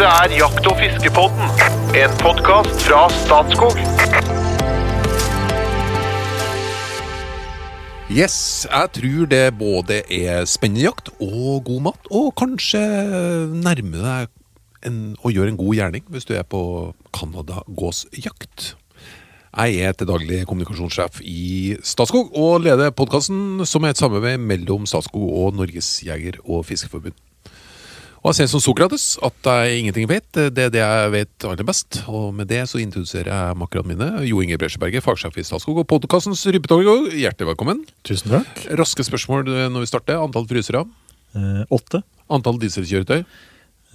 Dette er Jakt- og fiskepodden, en podkast fra Statskog. Yes, jeg tror det både er spennende jakt og god mat, og kanskje nærme deg en, å gjøre en god gjerning hvis du er på canadagåsjakt. Jeg er til daglig kommunikasjonssjef i Statskog og leder podkasten som er et samarbeid mellom Statskog og Norges jeger- og fiskeforbund. Og jeg ser som Sokrates at jeg ingenting vet, det er det jeg vet aller best. Og med det så introduserer jeg makkerne mine, Jo Inge Bresjeberget, fagsjef i Statskog, og podkastens Rypetog. Hjertelig velkommen. Tusen takk. Raske spørsmål når vi starter. Antall frysere. Eh, åtte. Antall dieselkjøretøy.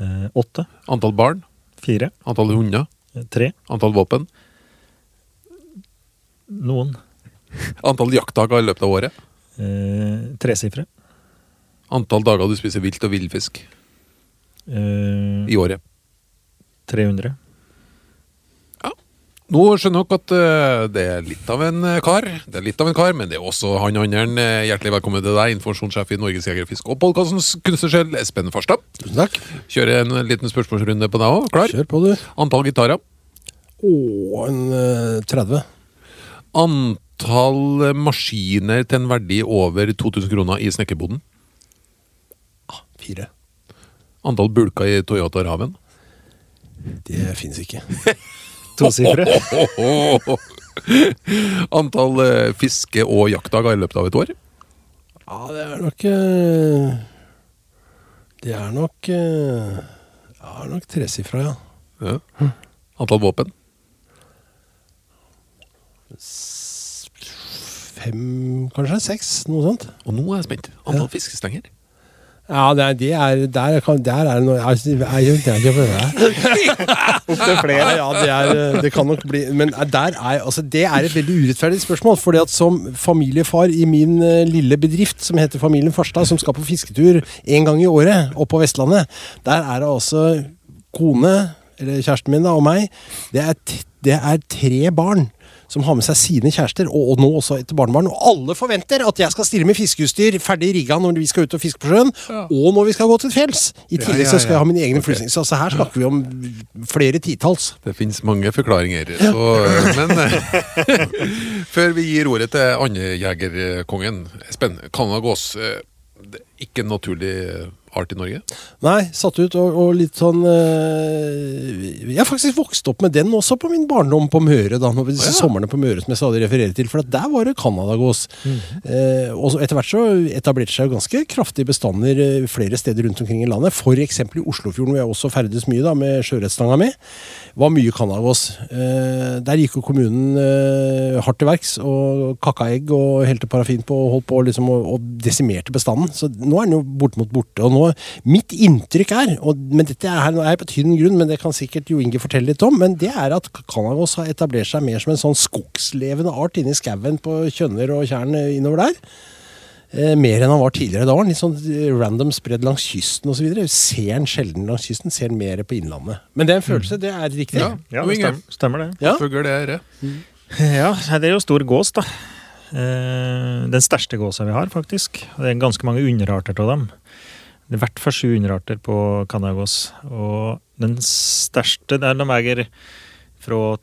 Eh, åtte. Antall barn. Fire. Antall hunder. Eh, tre. Antall våpen. Noen. Antall jaktdager i løpet av året. Eh, tresifre. Antall dager du spiser vilt og villfisk Eh, i året. 300. Ja. Nå skjønner dere at uh, det er litt av en eh, kar, Det er litt av en kar, men det er også han andre. Hjertelig velkommen til deg, informasjonssjef i Norges Jegerfisk og podkastens kunstnersjel, Espen Farstad. Tusen takk. Kjører en liten spørsmålsrunde på deg òg. Klar? Kjør på, du. Antall gitarer. Å, en uh, 30. Antall maskiner til en verdi over 2000 kroner i snekkerboden. Fire. Antall bulker i Toyota Raven. Det fins ikke. Tosifre. Antall eh, fiske- og jaktdager i løpet av et år. Ja, det er nok eh, Det er nok eh, Ja, det er nok tresifra, ja. Ja. Antall våpen. Fem, kanskje? Seks? Noe sånt. Og nå er jeg spent. Antall Ja. fiskestenger. Ja, det er, det er Der, kan, der er noe jeg, jeg, jeg, jeg, Opptil flere. Ja, det, er, det kan nok bli Men der er, altså, det er et veldig urettferdig spørsmål. fordi at som familiefar i min eh, lille bedrift som heter Familien Farstad, som skal på fisketur en gang i året opp på Vestlandet, der er det altså kone, eller kjæresten min da, og meg, det er, det er tre barn som har med seg sine kjærester, og, og nå også etter barnebarn. Og alle forventer at jeg skal stille med fiskeutstyr ferdig rigga når vi skal ut og fiske på sjøen, og når vi skal gå til fjells. I tillegg ja, så skal jeg ha mine egne okay. frysninger. Så altså, her snakker vi om flere titalls. Det finnes mange forklaringer. Så, men før vi gir ordet til andrejegerkongen, Espen eh, det er Ikke en naturlig eh, art i Norge? Nei, satt ut og, og litt sånn øh, Jeg har faktisk vokst opp med den også på min barndom på Møre. da, når disse ah, ja. Somrene på Møre som jeg stadig refererer til. For at der var det canadagås. eh, og etter hvert så etablerte seg jo ganske kraftige bestander eh, flere steder rundt omkring i landet. F.eks. i Oslofjorden, hvor jeg også ferdes mye da, med sjøørretstanga mi. Var mye canadagås. Eh, der gikk jo kommunen eh, hardt til verks og kakka egg og helte parafin på og holdt på liksom, og, og desimerte bestanden. Så nå er den jo bortimot borte. og nå, Mitt inntrykk er, og, men dette er, er på tynn grunn, men det kan sikkert Jo Inge fortelle litt om, men det er at Canagos har etablert seg mer som en sånn skogslevende art inni skauen på Kjønner og Tjern innover der. Eh, mer enn han var tidligere. Da var han litt sånn eh, random spredd langs kysten osv. Ser han sjelden langs kysten, ser han mer på innlandet. Men det er en følelse, det er riktig. Ja. Ja, det stemmer, stemmer det. Ja. Fugl det er det. Ja, det er jo stor gås, da. Eh, den største gåsa vi har, faktisk. Det er ganske mange underarter av dem. Det er hvert for sju underarter på canadagås. Og den største, der de veier fra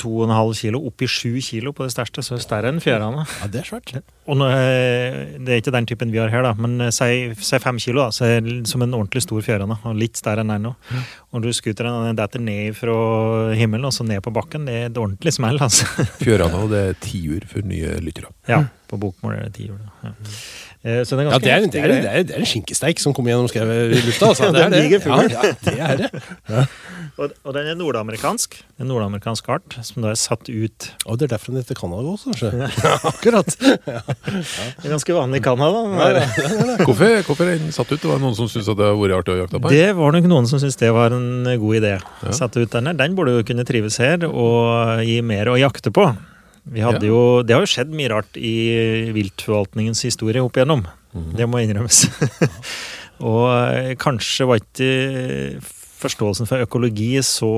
2,5 kilo opp i 7 kilo på det største, så større enn fjærene. Ja, det er svært. Og nå, eh, det er ikke den typen vi har her, da, men eh, si, si fem kilo, da, så er det som en ordentlig stor fjørene, Og litt større enn den nå. Og når du skuter den, detter ned fra himmelen og så ned på bakken, det er et ordentlig smell, altså. Fjørana, og det er tiur for nye lyttere. Ja, på bokmål er det tiur. år. Ja. Eh, Så den er Ja, det er, en, det, er, det, er, det er en skinkesteik som kommer gjennom skrevet i lufta. Altså. Det er det. Ja, ja, det er det. Og, og den er nordamerikansk. En nordamerikansk art som da er satt ut. Og det er derfor den heter Canadagås, kanskje. Ja, akkurat. Det er ganske vanlig i Canada. Hvorfor, hvorfor er den satt ut? Det var noen som syntes det hadde vært artig å jakte på? den? Det var nok noen som syntes det var en god idé. Satte ut denne. Den burde jo kunne trives her og gi mer å jakte på. Ja. jo, det har jo skjedd mye rart i viltforvaltningens historie opp igjennom. Det må innrømmes. og eh, kanskje var ikke forståelsen for økologi så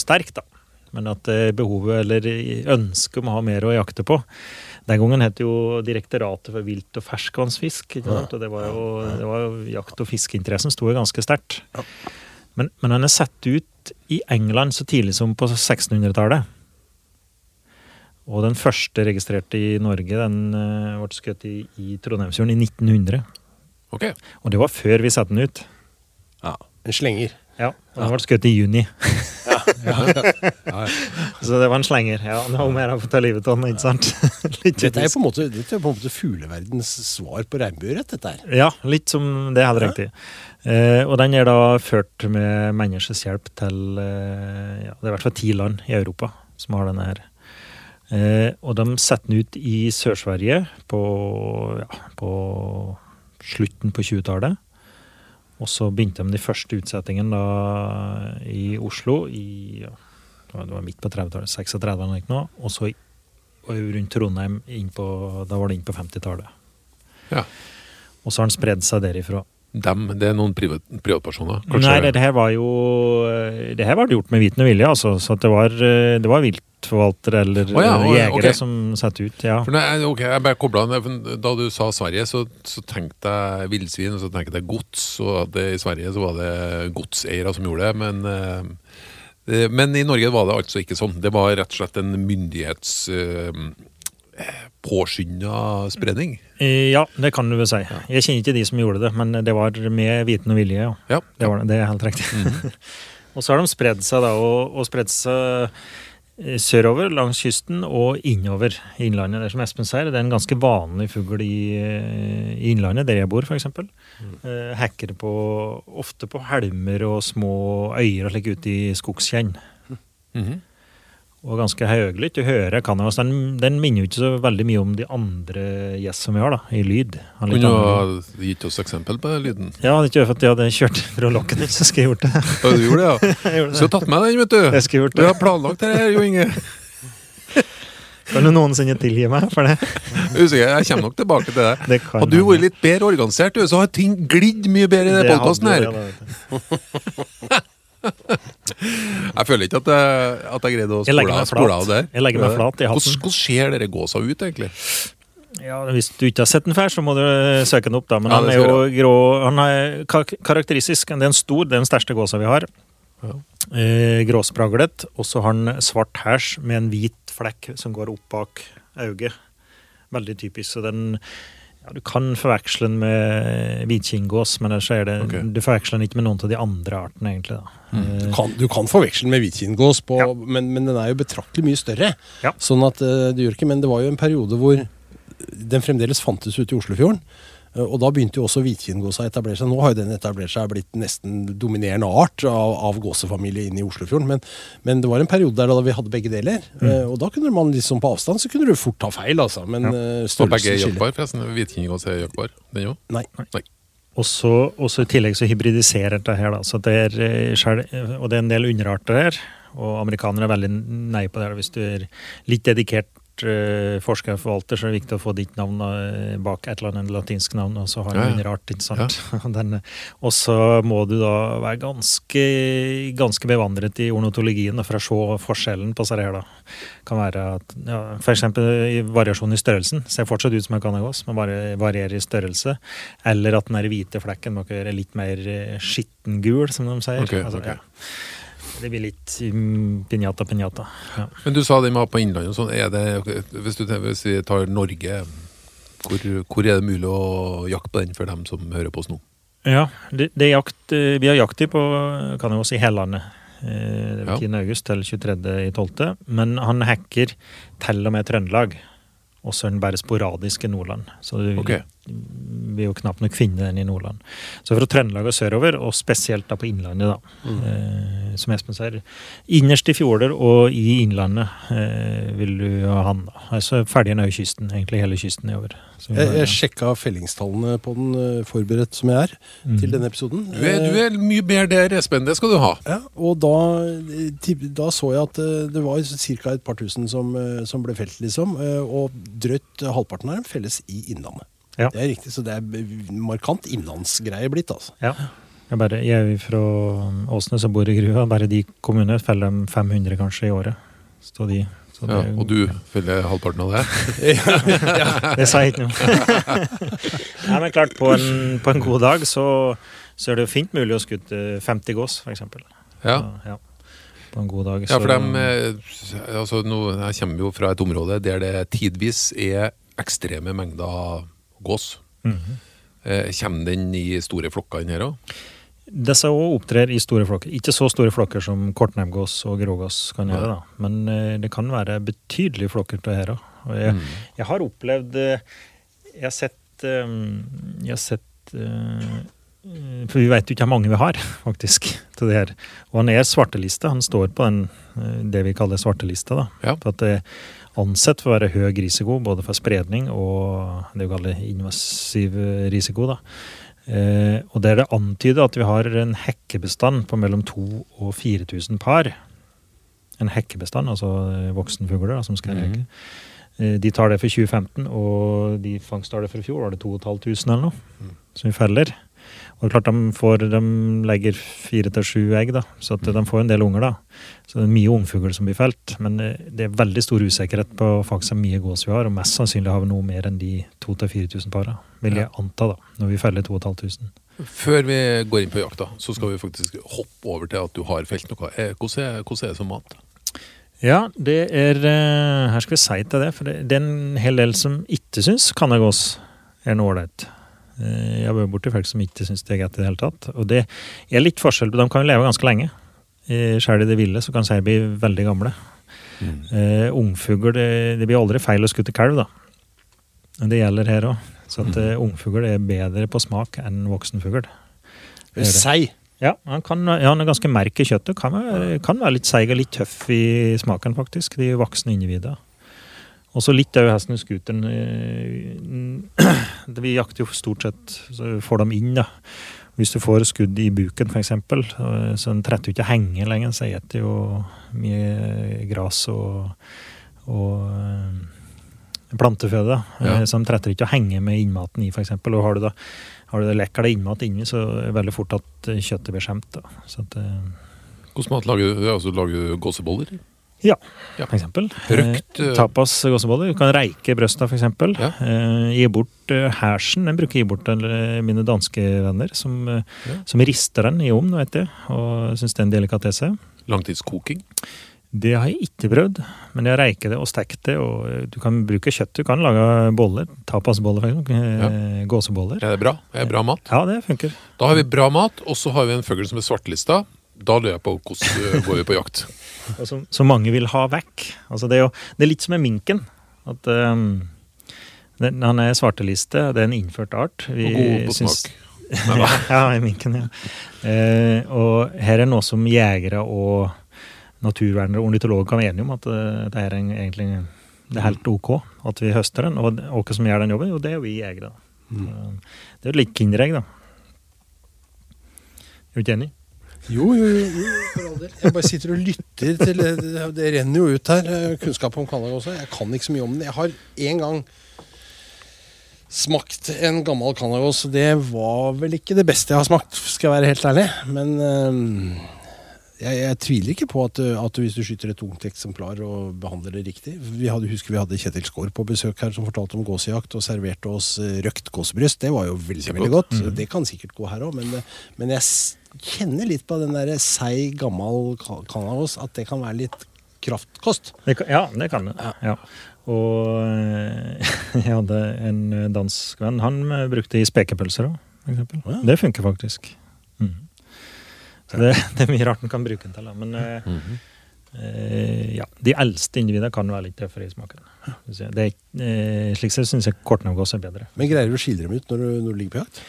sterk, da. Men at eh, behovet eller ønsket om å ha mer å jakte på. Den gangen het jo Direktoratet for vilt- og ferskvannsfisk. Ja. Og det var jo, det var jo jakt- og fiskeinteressen sto jo ganske sterkt. Men, men den er satt ut i England så tidlig som på 1600-tallet. Og den første registrerte i Norge, den eh, ble skutt i, i Trondheimsfjorden i 1900. Ok. Og det var før vi satte den ut. Ja, En slenger. Ja, og den ble skutt i juni. Ja, ja. ja, Så det var en slenger. Ja, det var mer å få ta livet av den, ikke sant? Dette er på en måte, dette er på en måte fugleverdens svar på regnbuerett, dette her. Ja, litt som det er helt riktig. Eh, og den er da ført med menneskets hjelp til eh, ja, Det er i hvert fall ti land i Europa som har denne her. Eh, og de setter den ut i Sør-Sverige på, ja, på slutten på 20-tallet. Og så begynte de de første utsettingene da i Oslo i ja, det var- midt på 30-tallet, 36 eller noe. Og så rundt Trondheim på, da var det inn på 50-tallet. Ja. Og så har den spredd seg derifra. Dem, det er noen privat, privatpersoner? Nei, det, det her var jo Det her var det gjort med viten og vilje, altså. Så det var, eh, det var viltforvaltere eller oh, ja, oh, jegere okay. som setter ut, ja. Nei, ok, jeg bare for Da du sa Sverige, så, så tenkte jeg villsvin, og så tenkte jeg gods. Og det, i Sverige så var det godseiere som gjorde det. Men, eh, det- men i Norge var det altså ikke sånn. Det var rett og slett en myndighets... Eh, påskynda spredning. Eh, Ja, det kan du vel si. Jeg kjenner ikke de som gjorde det, men det var med viten og vilje, ja. Ja. Det, var det. det er helt riktig. Mhm. og så har de spredd seg, da, og, og spredd seg eh, sørover langs kysten og innover innlandet. Det er som Espen sier, det er en ganske vanlig fugl i, eh, i innlandet, der jeg bor, f.eks. Mm. Eh, hekker på, ofte på helmer og små øyer og slik ute i skogskjenn. Mhm. Og ganske høylytt. Du hører Canvas. Den, den minner jo ikke så veldig mye om de andre gjess som vi har, da, i lyd. Kunne du ha gitt oss eksempel på den lyden? Ja, det er ikke for at jeg hadde kjørt fra lokken ut, så skulle jeg gjort det. Ja, du gjorde det, ja. Gjorde det. Så tatt med den, vet du. Jeg skulle gjort det. Du har planlagt det her, Jo Inge. Kan du noensinne tilgi meg for det? Er usikker, jeg kommer nok tilbake til det. Det Hadde du vært litt bedre organisert, så har ting glidd mye bedre i den podkasten her. jeg, føler ikke at jeg, at jeg greide å spole av det. Jeg legger meg flat i hatten. Hvordan, hvordan ser dere gåsa ut, egentlig? Ja, Hvis du ikke har sett den før, så må du eh, søke den opp. da. Men Ja, han er jo jeg grå Han er kar- karakteristisk. Det er en stor, det er den største gåsa vi har. Ja. Eh, gråspraglet. Og så har han svart hæsj med en hvit flekk som går opp bak øyet. Veldig typisk. Så den ja, Du kan forveksle den med hvitkinngås, men det, okay. du forveksler den ikke med noen av de andre artene, egentlig. Du Eh, kan, du kan forveksle den med hvitkinngås, Ja. men, men den er jo betraktelig mye større. Ja. Sånn at uh, det gjør ikke, Men det var jo en periode hvor den fremdeles fantes ute i Oslofjorden. Eh, Og da begynte jo også hvitkinngåsa å etablere seg. Nå har jo den etablert seg og blitt nesten dominerende art av, av gåsefamilie inne i Oslofjorden. Men, men det var en periode der da vi hadde begge deler. Eh, Og da kunne man liksom på avstand så kunne du fort ta feil, altså. Men Ja. Og størrelsen er skiller. jaktbar, forresten. Hvitkingås er jaktbar. Den òg? Nei. Nei. Og så i tillegg så hybridiserer det her, da. Så det er, og det er en del underarter her. Og amerikanere er veldig nei på det. her. Hvis du er litt dedikert eh, forsker og forvalter, så er det viktig å få ditt navn eh, bak et eller annet latinsk navn, og så har ja, Ja, ja. underart, ikke sant. Ja. og så må du da være ganske, ganske bevandret i ornitologien for å se forskjellen på disse her. da. Kan være at, ja, i variasjon i størrelsen. Ser fortsatt ut som en canagos, men bare varierer i størrelse. Eller at den hvite flekken må være litt mer eh, skittengul, som de sier. Ok, Altså, ok. ja. Det blir litt mm, pinjata pinjata. Ja. Men du sa det med på Innlandet og sånn. Er det, hvis, du, hvis vi tar Norge, hvor, hvor er det mulig å jakte på den for dem som hører på oss nå? Ja, det, det jakt, eh, vi har jakttid på Canagos i hele landet. Eh, Det Ja. er 10. august til 23.12. Men han hacker til og med Trøndelag. Og så er han bare sporadisk i Nordland. Så du Ok. Vil jo knapt nok finne den i Nordland. Så fra Trøndelag og sørover, og spesielt da på Innlandet, da. Eh, som Espen sier. Innerst i fjorder og i Innlandet eh, vil du ha han, da. Altså ferdig nær kysten, egentlig hele kysten i over. Jeg, jeg sjekka fellingstallene på den, eh, forberedt som jeg er, Mm. til denne episoden. Du er, du er mye bedre der, Espen. Det skal du ha. Ja, og da, eh, da så jeg at eh, det var ca. et par tusen som, som ble felt, liksom. Og drøyt halvparten av dem felles i Innlandet. Ja. Det er riktig, så det er markant innlandsgreie blitt, altså. Ja. Jeg, bare, jeg er fra Åsnes som bor i Grua. Bare de kommunene feller de 500 kanskje i året. Så de, så Ja, og du følger halvparten av det? Det sa jeg ikke noe. Nei, men klart, på en, på en god dag så, så er det fint mulig å skutte 50 gås, f.eks. Ja. ja. På en god dag. Ja, for de, eh, altså, nå, Jeg kommer jo fra et område der det tidvis er ekstreme mengder gås. Mhm. Eh, kommer den i store flokker inn her òg? Disse òg opptrer i store flokker. Ikke så store flokker som kortnebbgås og grågås kan gjøre, da. men eh, det kan være betydelige flokker til her òg. Jeg, jeg, jeg har opplevd eh, Jeg har sett Jeg har sett For vi vet jo ikke hvor mange vi har, faktisk, til det her. Og han er svarteliste. Han står på den, det vi kaller svartelista. da. Ja. For at det ansett for å være høy risiko både for spredning og det vi kaller invasiv risiko. da. Eh, og der det antyder at vi har en hekkebestand på mellom 2000 og 4000 par. En hekkebestand, altså eh, voksenfugler da, som skal hekke. heke. Eh, de tar det for 2015, og de fangsttallet for i fjor var det 2500 eller noe, Mm. som vi feller. Og klart de, får, de legger fire til sju egg, da, så at de får en del unger. da. Så det er mye ungfugl som blir felt. Men eh, det er veldig stor usikkerhet på faktisk hvor mye gås vi har, og mest sannsynlig har vi noe mer enn de 2000-4000 para. Vil jeg anta, da, når vi feller 2500. Før vi går inn på jakta, så skal vi faktisk hoppe over til at du har felt noe. Eh, Hvordan er, hvordan er det som mat? Ja, det er eh, Her skal vi si til det, for det er en hel del som ikke syns kannagås er noe ålreit. Eh, Jeg har vært borti folk som ikke syns det er greit i det hele tatt. Og det er litt forskjell De kan jo leve ganske lenge. Sjøl Selv i det ville så kan seier bli veldig gamle. Eh, ungfugl det, det blir aldri feil å skutte kalv, da. Men Det gjelder her òg. Så at eh, ungfugl er bedre på smak enn voksenfugl. Sei. Ja, han, kan, ja, han er ganske merk i kjøttet. Kan kan være litt seig og litt tøff i smaken, faktisk. De voksne individene. Og så litt av hesten i scooteren. eh, Vi jakter jo stort sett så får dem inn, da. Hvis du får skudd i buken, f.eks., så den tretter jo ikke henge lenger. Så spiser jo mye gras og, og eh, planteføde. Ja. Eh, Så de tretter ikke å henge med innmaten i, f.eks. Og har du da har du det lekker det innmat inni, så er det veldig fort at eh, kjøttet blir skjemt. da. At, eh, Hvordan mat lager du? Altså, lager du gåseboller? Ja, Ja. for eksempel. Røkt, Eh, eh, tapas gåseboller. Du kan reike brøsta, for eksempel. Ja. Eh, gi bort eh, hersen. Den bruker jeg bort til mine danske venner, som, Ja. som rister den i ovn, vet jeg, og syns det er en delikatesse. Langtidskoking? Det har jeg ikke prøvd, men jeg har reiket det og stekt det. og Du kan bruke kjøtt. Du kan lage boller. Tapasboller, for eksempel. eh, Gåseboller. Er det bra? Er det bra mat? Ja, det funker. Da har vi bra mat, og så har vi en fugl som er svartelista. Da lurer jeg på hvordan går vi på jakt. Og som, som mange vil ha vekk. Altså det, er jo, det er litt som med minken. At um, den, Han er svarteliste, det er en innført art. Vi Og god på syns- smak. ja, ja, i minken, ja. Uh, og her er noe som jegere og naturvernere og ornitologer kan være enige om, at eh, det er en, egentlig det er helt ok at vi høster den. Og hvem som gjør den jobben? Jo, det er jo vi jegere. Mm. Det er jo litt kinderegg, da. Er du ikke enig? Jo, jo, jo, jo. Jeg bare sitter og lytter til Det, det renner jo ut her, eh, kunnskap om Canada også. Jeg kan ikke så mye om den. Jeg har en gang smakt en gammel Canagos. Det var vel ikke det beste jeg har smakt, skal jeg være helt ærlig. Men eh, jeg, jeg tviler ikke på at, at hvis du skyter et ungt eksemplar og behandler det riktig Vi hadde, husker vi hadde Kjetil Skaar på besøk her som fortalte om gåsejakt og serverte oss eh, røkt gåsebryst. Det var jo veldig, veldig godt. godt. Det kan sikkert gå her òg, men, eh, men jeg kjenner litt på den der seig, gammel ka- at det kan være litt kraftkost. Det kan, ja, det kan det. Ja. Og eh, jeg hadde en eh, dansk venn. Han eh, brukte i spekepølser òg, f.eks. Ja. Det funker faktisk. Mm. Så det, det er mye rart en kan bruke den til. Da. Men eh, -hmm. eh, ja, de eldste individene kan være litt tøffere i smaken. Det er, eh, slik sett syns jeg kortnavgås er bedre. Men greier du å skille dem ut når du, når du ligger på jakt?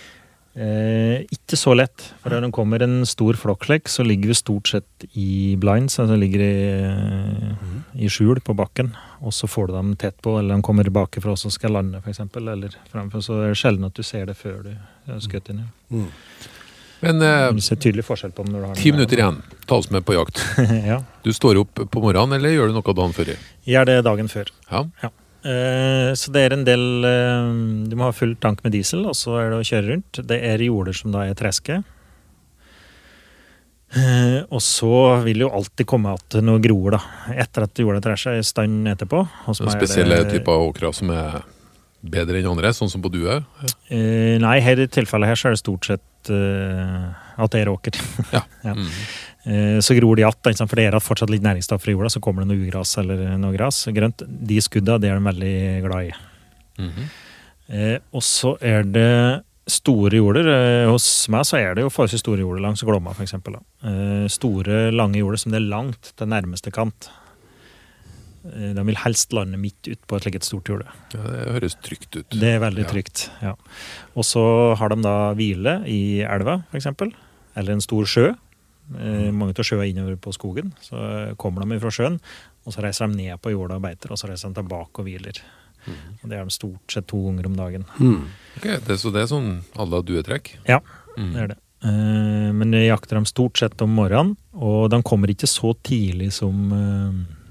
Eh, ikke så lett. For når det kommer en stor flokkslekk, så ligger vi stort sett i blinds, altså ligger i, eh, i skjul på bakken. Og så får du dem tett på, eller de kommer tilbake fra oss og skal lande, f.eks. Eller fremfor. Så det er sjelden at du ser det før du har skutt inn. i Mm. Men eh, Du ser tydelig forskjell på når du har ti minutter igjen. Ta oss med på jakt. ja. Du står opp på morgenen, eller gjør du noe dagen før? Gjør det dagen før. Ja. Eh, så det er en del eh, Du må ha full tank med diesel, og så er det å kjøre rundt. Det er jorder som da er treske. Eh, og så vil jo alltid komme igjen noe groer, da. Etter at jorda trær seg i stand etterpå. Noen spesielle typer åkre som er bedre enn andre, sånn som på Due? Eh, nei, her i tilfellet her så er det stort sett at, eh, at det er åker. Ja. Ja. Mm. Eh, så gror de att, for det er at fortsatt litt næringsstoffer i jorda. Så kommer det noe ugras eller noe gras. Grønt. De skudda det er de veldig glad i. Mhm. Eh, og så er det store jorder. Eh, hos meg så er det jo forholdsvis store jorder langs Glomma, f.eks. Eh, store, lange jorder som det er langt til nærmeste kant. Eh, de vil helst lande midt ut på et slikt stort jorde. Ja, det høres trygt ut. Det er veldig Ja. trygt. ja. Og så har de da hvile i elva, f.eks. Eller en stor sjø. Mm. mange av er innover på skogen. Så eh, kommer de fra sjøen, og så reiser de ned på jorda og beiter, og så reiser de tilbake og hviler. Og Det er de stort sett to ganger om dagen. Mm. Ok, det, så det er sånn alle har duetrekk? Ja, Mm. det er det. Eh, Men jeg jakter dem stort sett om morgenen, og de kommer ikke så tidlig som, eh,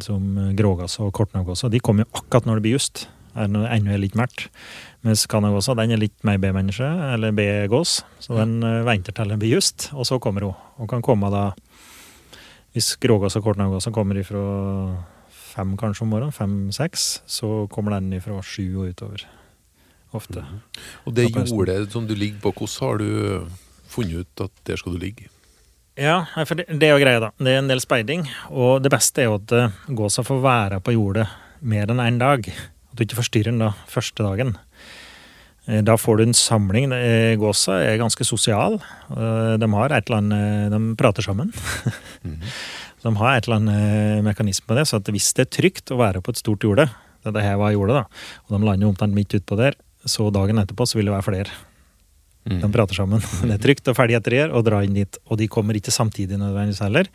som Grågass og kortnaggåsa. De kommer jo akkurat når det blir just. Ennå er litt mørkt. Mens kanagåsa den er litt mer B-menneske, eller B-gås. Så den eh, venter til den blir just, og så kommer hun. Og kan komme da Hvis grågass og kortnaggåsa kommer ifra fem kanskje om morgenen, fem-seks, så kommer den ifra sju og utover. Ofte. Og det jordet som du ligger på, hvordan har du funnet ut at der skal du ligge? Ja, for det, det er jo greia, da. Det er en del speiding. Og det beste er jo at eh, gåsa får være på jordet mer enn én dag. At du ikke forstyrrer den da første dagen. Eh, Da får du en samling. Eh, Gåsa er ganske sosial. De har et eller annet De prater sammen. Så de har et eller annet mekanisme på det. Så at hvis det er trygt å være på et stort jorde, det det her var jordet, da, og de lander omtrent midt utpå der, så dagen etterpå så vil det være flere. Mm. De prater sammen. Det er trygt og ferdig etter det, og dra inn dit. Og de kommer ikke samtidig nødvendigvis heller.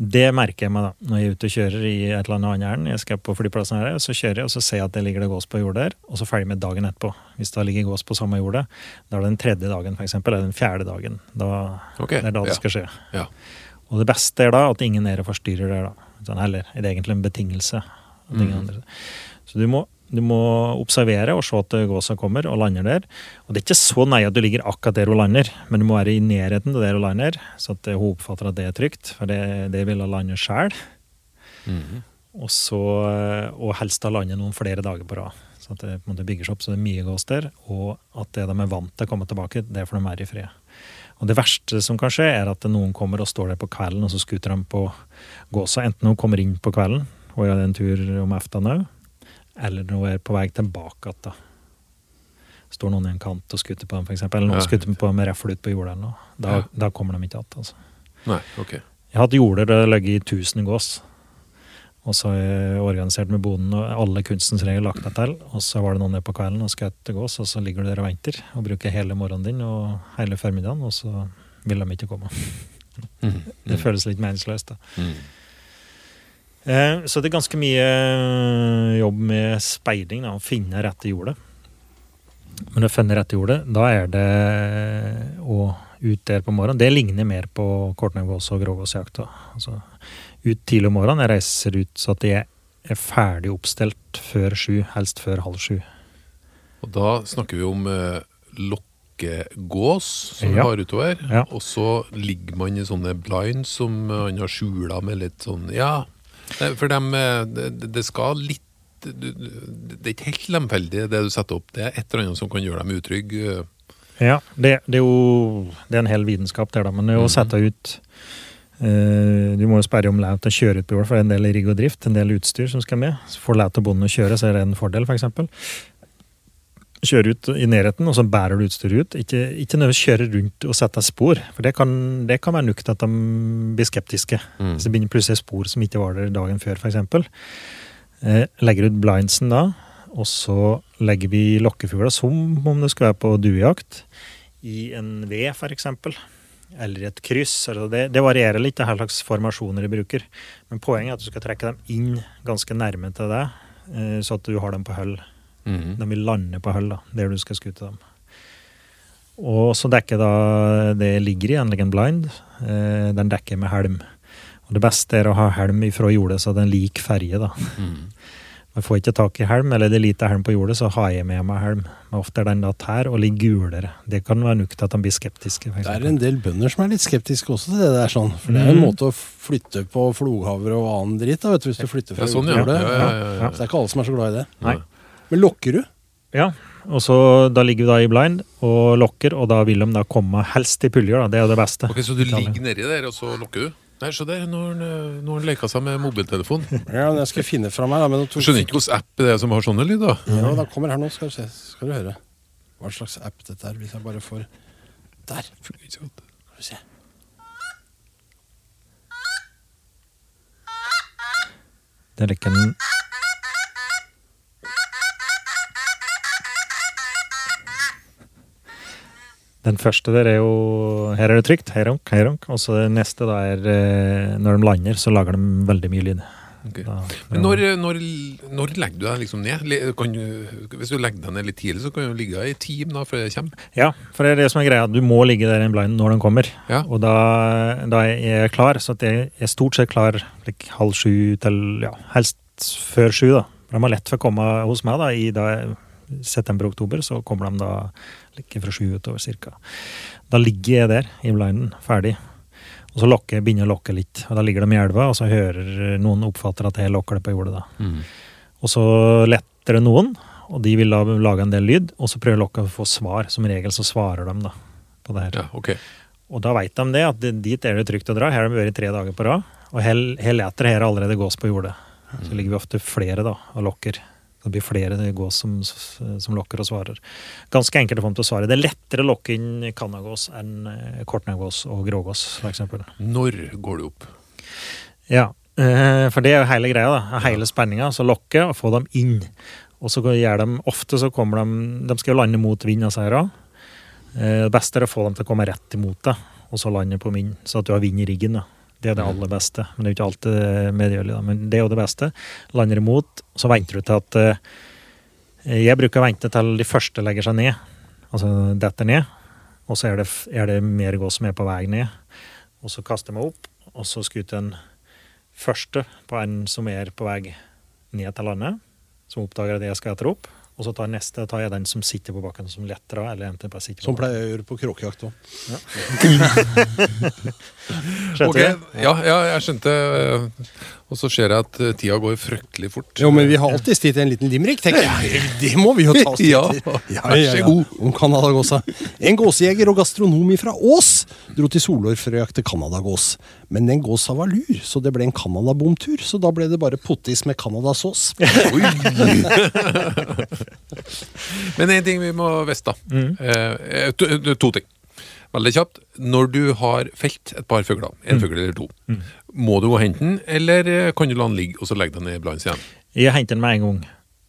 Det merker jeg meg da, når jeg er ute og kjører i et eller annet annet ærend. Jeg skal på flyplassen her, så kjører jeg, og så ser jeg at det ligger det gås på jordet der, og så ferdig med dagen etterpå. Hvis det ligger gås på samme jordet, da er det den tredje dagen, eksempel, eller den fjerde dagen. Da, okay. det er da det ja. skal skje. Ja. Og det beste er da at ingen og forstyrrer der, da. Sånn, eller er det egentlig en betingelse? Mm. Så du må, du må observere og se at gåsa kommer og lander der. Og det er ikke så nøye at du ligger akkurat der hun lander, men du må være i nærheten av der hun lander, så at hun oppfatter at det er trygt, for det, det vil hun lande sjøl. Mhm. Og, så, og helst da lande noen flere dager på rad. Så at det på en måte bygger seg opp så det er mye gås der, og at det de er vant til å komme tilbake, det får de være i fred. Og det verste som kan skje, er at noen kommer og står der på kvelden, og så skuter de på gåsa. Enten hun kommer inn på kvelden og gjør en tur om ettermiddagen, eller når hun er på vei tilbake igjen. da. Står noen i en kant og skutter på dem, f.eks. Eller noen Ja. skutter på dem med reffel ut på jorda, eller noe. Da, Ja. da kommer de ikke igjen. Altså. Nei, ok. Jeg har hatt jorder der det har ligget i 1000 gås. Og så har jeg organisert med bonden og alle kunstens regler lagt meg til. Og så var det noen nede på kvelden og skjøt gås, og så ligger du der og venter. Og bruker hele morgenen din og hele formiddagen, og så vil de ikke komme. Mhm. Det føles litt meningsløst, da. Mhm. Eh, så det er ganske mye eh, jobb med speiding, da, å finne rette jordet. Men å finne rette jordet, da er det å ut der på morgenen. Det ligner mer på kortnevås og grågåsjakt. Altså, ut tidlig om morgenen. Jeg reiser ut så at jeg er ferdig oppstelt før sju, helst før halv sju. Og da snakker vi om eh, lokkegås som vi har utover. Ja. Og så ligger man i sånne blinds som eh, han har skjula med litt sånn Ja, for eh, det, de skal litt Det er ikke helt lemfeldig, det du setter opp. Det er et eller annet som kan gjøre dem utrygge. Ja, det, det er jo det er en hel vitenskap der, da. Men det å sette ut eh, Du må jo sperre om laut å kjøre ut på jord, for det er en del rigg og drift, en del utstyr som skal med. Så får lov til bonden å kjøre, så er det en fordel, f.eks. Kjøre ut i nærheten, og så bærer du utstyret ut. Ikke, ikke nødvendigvis kjøre rundt og sette spor, for det kan, det kan være nok til at de blir skeptiske. Mm. Hvis det begynner plutselig spor som ikke var der dagen før, f.eks. Eh, legger ut blindsen da, og så legger vi lokkefugler som om det skulle være på duejakt, i en V f.eks. Eller et kryss. Altså det, det varierer litt det her slags formasjoner de bruker. Men poenget er at du skal trekke dem inn ganske nærme til deg, eh, så at du har dem på høll. Mhm. De vil lande på hull, da, der du skal skute dem. Og så dekker da det ligger i, anlegger en blind. Eh, den dekker med helm. Og det beste er å ha helm ifra jordet, så det er en lik ferje, da. Mm. Men får ikke tak i helm, eller det er lite helm på jordet, så har jeg med meg helm. Men ofte er den da tær og litt gulere. Det kan være nok til at de blir skeptiske. Det er en del bønder som er litt skeptiske også til det der, sånn. For det er en mm. måte å flytte på floghavre og annen dritt, da, vet du, hvis du flytter Ja, fra sånn, ja. jordet. Ja, ja, ja, ja. Så det er ikke alle som er så glad i det. Nei. Men lokker du? Ja, Og så Da ligger vi da i blind og lokker, og da vil de da komme helst i puljer. da, Det er det beste. Ok, Så du ligger nedi der, og så lokker du? Nei, se der, nå har han, eh, leka seg med mobiltelefon. Ja, men jeg skal finne fra meg, da. Men Du tok- skjønner ikke hvilken app det er som har sånne lyder? Ja, da kommer her nå, skal du se. Skal du høre. Hva slags app dette er, hvis jeg bare får Der. Skal vi se. Det er ikke en Den første der er jo Her er det trygt. Heironk, heironk. Og så det neste da er eh, Når de lander, så lager de veldig mye lyd. Okay. Da, Men når, når, når legger du deg liksom ned? Kan du, hvis du legger deg ned litt tidlig, så kan du ligge i team da, før det kommer. Ja, for det er det som er greia. Du må ligge der i blind når den kommer. Ja. Og da, da er jeg klar, så jeg er stort sett klar like, halv sju til ja, helst før sju. da. For De har lett for å komme hos meg da, i da, september-oktober. Så kommer de da like fra sju utover cirka. Da ligger jeg der i blinden, ferdig. Og så lokker begynner jeg å lokke litt. Og Da ligger de i elva, og så hører noen oppfatter at jeg lokker det på jordet. da. Og så letter det noen, og de vil da lage en del lyd. Og så prøver lokket å få svar. Som regel så svarer de da på det her. Ja, okay. Og da veit de det, at dit er det trygt å dra. Her har de vært tre dager på rad. Og her, leter her allerede gås på jordet. Så ligger vi ofte flere da, og lokker. Det blir flere gås som, som lokker og svarer. Ganske enkelt å få dem til å svare. Det er lettere å lokke inn kannagås enn eh, kortnegås og grågås, f.eks. Når går du opp? Ja, eh, for det er jo hele greia. da. Hele spenninga. Så lokke og få dem inn. Og så gjør de ofte så kommer de De skal jo lande mot vind, disse her òg. Det beste er å få dem til å komme rett imot deg, og så lande på vind, så at du har vind i riggen. da. Det er det aller beste. Men det er jo ikke alltid medgjørlig. da. Men det er jo det beste. Lander imot, så venter du til at eh, Jeg bruker å vente til de første legger seg ned, altså detter ned. Og så er det, er det mer gås som er på vei ned. Og så kaster jeg meg opp, og så skuter den første på en som er på vei ned til landet, som oppdager at jeg skal etter opp. Og så tar neste tar jeg den som sitter på bakken, som letter av. eller eventuelt bare sitter på Som pleier jeg å gjøre på kråkejakt òg. Skjønte Ok, du? ja, ja, jeg skjønte. Og så ser jeg at eh, tida går fryktelig fort. Jo, men vi har alltid tid til en liten limerick, tenker jeg. Det må vi jo ta oss tid Ja, til. vær så god. Om Canadagåsa. En gåsejeger og gastronom fra Ås dro til Solør for å jakte canadagås. Men den gåsa var lur, så det ble en canadabomtur. Så da ble det bare pottis med canadasås. Men én ting vi må vite, da. Eh, to, to ting. Veldig kjapt. Når du har felt et par fugler, en fugl eller to, må du gå og hente den, eller eh, kan du la den ligge og så legge den i blinds igjen? Jeg henter den med en gang.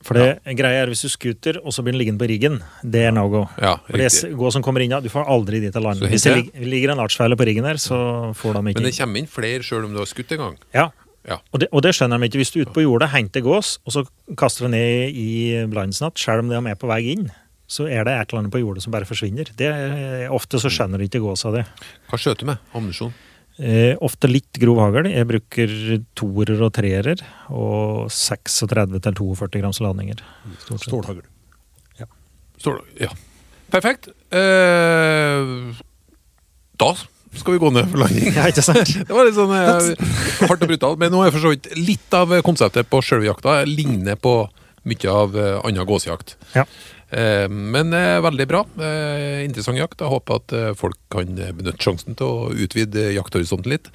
For det greia er hvis du skuter, og så blir den liggende på riggen, det er no go. Ja, For det går som kommer inn, ja, du får aldri dit til land. Hvis det ligger en artsfeile på riggen der, så får de Men det kommer inn flere sjøl om du har skutt en gang. Ja, Ja. og det, og det skjønner de ikke. Hvis du er ute på jordet henter gås, og så kaster du ned i blindsnatt, selv om de er på vei inn, så er det et eller annet på jordet som bare forsvinner. Det er, ofte så skjønner de ikke gåsa det. Hva skjøter du med? Ammunisjon? Eh, ofte litt grov hagl. Jeg bruker toerer og treerer, og 36 til 42 grams ladninger. Stålhagl. Ja. Stål, Ja. Perfekt. Eh, da skal vi gå ned for landing. Ja, ikke sant? Det var litt sånn eh, hardt og brutalt, men nå er for så vidt litt av konseptet på sjølve jakta ligner på mye av eh, annen gåsejakt. Ja. Eh, men eh, veldig bra. Eh, interessant jakt. Jeg håper at eh, folk kan benytte sjansen til å utvide jakthorisonten litt.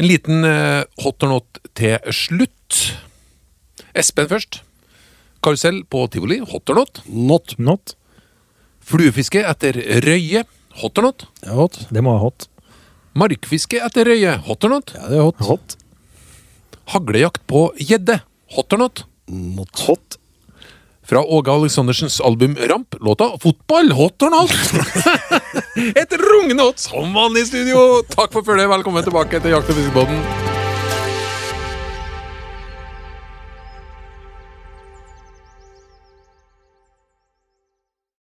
En liten eh, hot or not til slutt. Espen først. Karusell på tivoli. Hot or not. Not. Not. Fluefiske etter røye. Hot or not. Ja, hot. Det må være hot. Markfiske etter røye. Hot or not. Ja, det er hot. Hot. Haglejakt på gjedde. Hot or not. Not. Hot. Fra Åge Aleksandersens album Ramp, låta 'Fotball hot or not'. Et rungende hot som vanlig i studio! Takk for følget. Velkommen tilbake til Jakt- og fiskebåten.